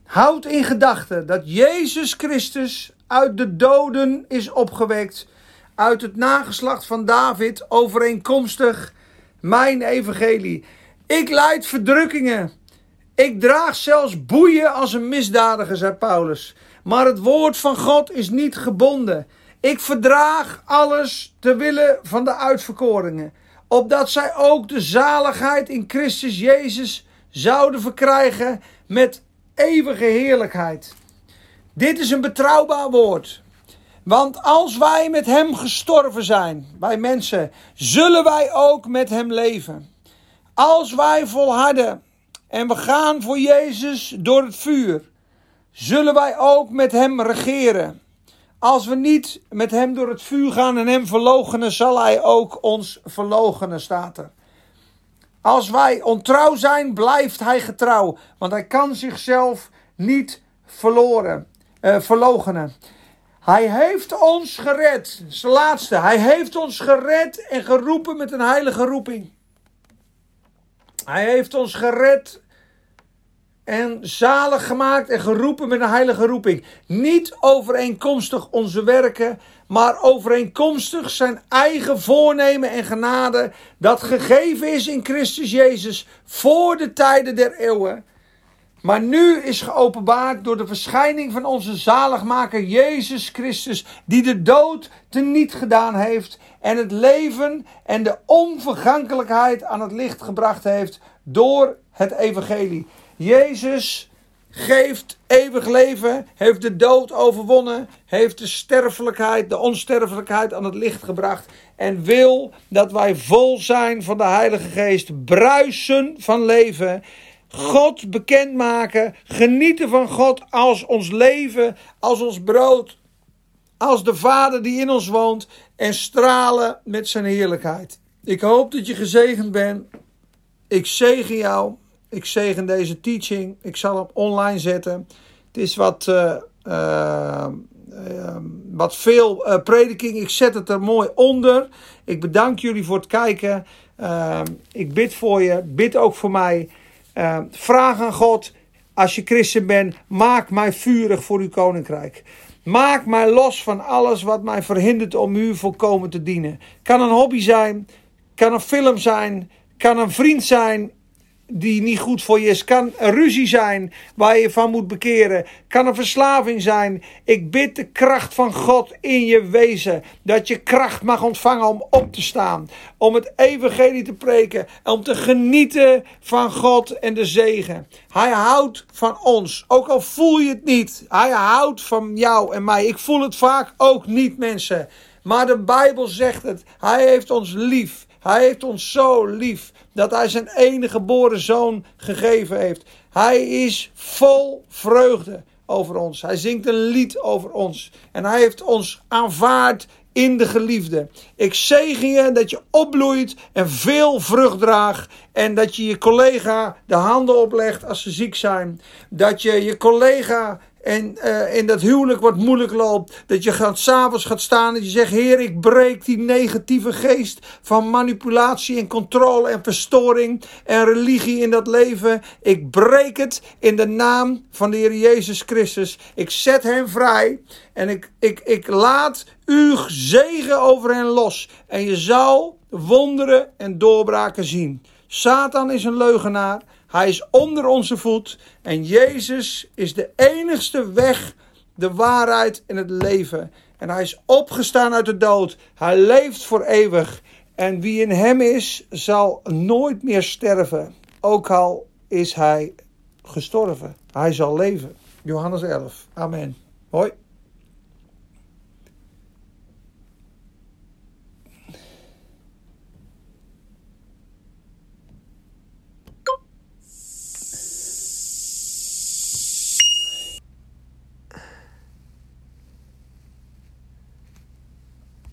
Houd in gedachten dat Jezus Christus uit de doden is opgewekt uit het nageslacht van David overeenkomstig mijn evangelie. Ik leid verdrukkingen. Ik draag zelfs boeien als een misdadiger, zei Paulus. Maar het woord van God is niet gebonden. Ik verdraag alles te willen van de uitverkorenen, opdat zij ook de zaligheid in Christus Jezus zouden verkrijgen met eeuwige heerlijkheid. Dit is een betrouwbaar woord. Want als wij met Hem gestorven zijn, wij mensen, zullen wij ook met Hem leven. Als wij volharden en we gaan voor Jezus door het vuur, zullen wij ook met Hem regeren. Als we niet met Hem door het vuur gaan en Hem verloochenen, zal Hij ook ons verloochenen, staat er. Als wij ontrouw zijn, blijft Hij getrouw, want Hij kan zichzelf niet verloren, uh. Hij heeft ons gered. Dat is de laatste. Hij heeft ons gered en geroepen met een heilige roeping. Hij heeft ons gered en zalig gemaakt en geroepen met een heilige roeping. Niet overeenkomstig onze werken, maar overeenkomstig zijn eigen voornemen en genade dat gegeven is in Christus Jezus voor de tijden der eeuwen maar nu is geopenbaard door de verschijning van onze zaligmaker Jezus Christus, die de dood teniet gedaan heeft en het leven en de onvergankelijkheid aan het licht gebracht heeft door het evangelie. Jezus geeft eeuwig leven, heeft de dood overwonnen, heeft de sterfelijkheid, de onsterfelijkheid aan het licht gebracht en wil dat wij vol zijn van de Heilige Geest, bruisen van leven. God bekendmaken, genieten van God als ons leven, als ons brood, als de Vader die in ons woont en stralen met zijn heerlijkheid. Ik hoop dat je gezegend bent. Ik zegen jou. Ik zegen deze teaching. Ik zal hem online zetten. Het is wat, uh, uh, uh, wat veel eh, prediking. Ik zet het er mooi onder. Ik bedank jullie voor het kijken. Ehm, ik bid voor je. Bid ook voor mij. Ehm, vraag aan God. Als je christen bent, maak mij vurig voor uw koninkrijk. Maak mij los van alles wat mij verhindert om u volkomen te dienen. Kan een hobby zijn, kan een film zijn, kan een vriend zijn die niet goed voor je is. Kan een ruzie zijn waar je van moet bekeren. Kan een verslaving zijn. Ik bid de kracht van God in je wezen. Dat je kracht mag ontvangen om op te staan. Om het evangelie te preken. Om te genieten van God en de zegen. Hij houdt van ons. Ook al voel je het niet. Hij houdt van jou en mij. Ik voel het vaak ook niet mensen. Maar de Bijbel zegt het. Hij heeft ons lief. Hij heeft ons zo lief dat hij zijn enige geboren zoon gegeven heeft. Hij is vol vreugde over ons. Hij zingt een lied over ons. En hij heeft ons aanvaard in de geliefde. Ik zegen je dat je opbloeit en veel vrucht draagt. En dat je je collega de handen oplegt als ze ziek zijn. Dat je je collega en uh, in dat huwelijk wat moeilijk loopt, dat je gaat, s'avonds gaat staan en je zegt: Heer, ik breek die negatieve geest van manipulatie en controle en verstoring en religie in dat leven. Ik breek het in de naam van de Heer Jezus Christus. Ik zet hem vrij en ik, ik, ik laat uw zegen over hen los. En je zal wonderen en doorbraken zien. Satan is een leugenaar. Hij is onder onze voet. En Jezus is de enigste weg, de waarheid en het leven. En hij is opgestaan uit de dood. Hij leeft voor eeuwig. En wie in hem is, zal nooit meer sterven. Ook al is hij gestorven. Hij zal leven. Johannes 11. Amen. Hoi.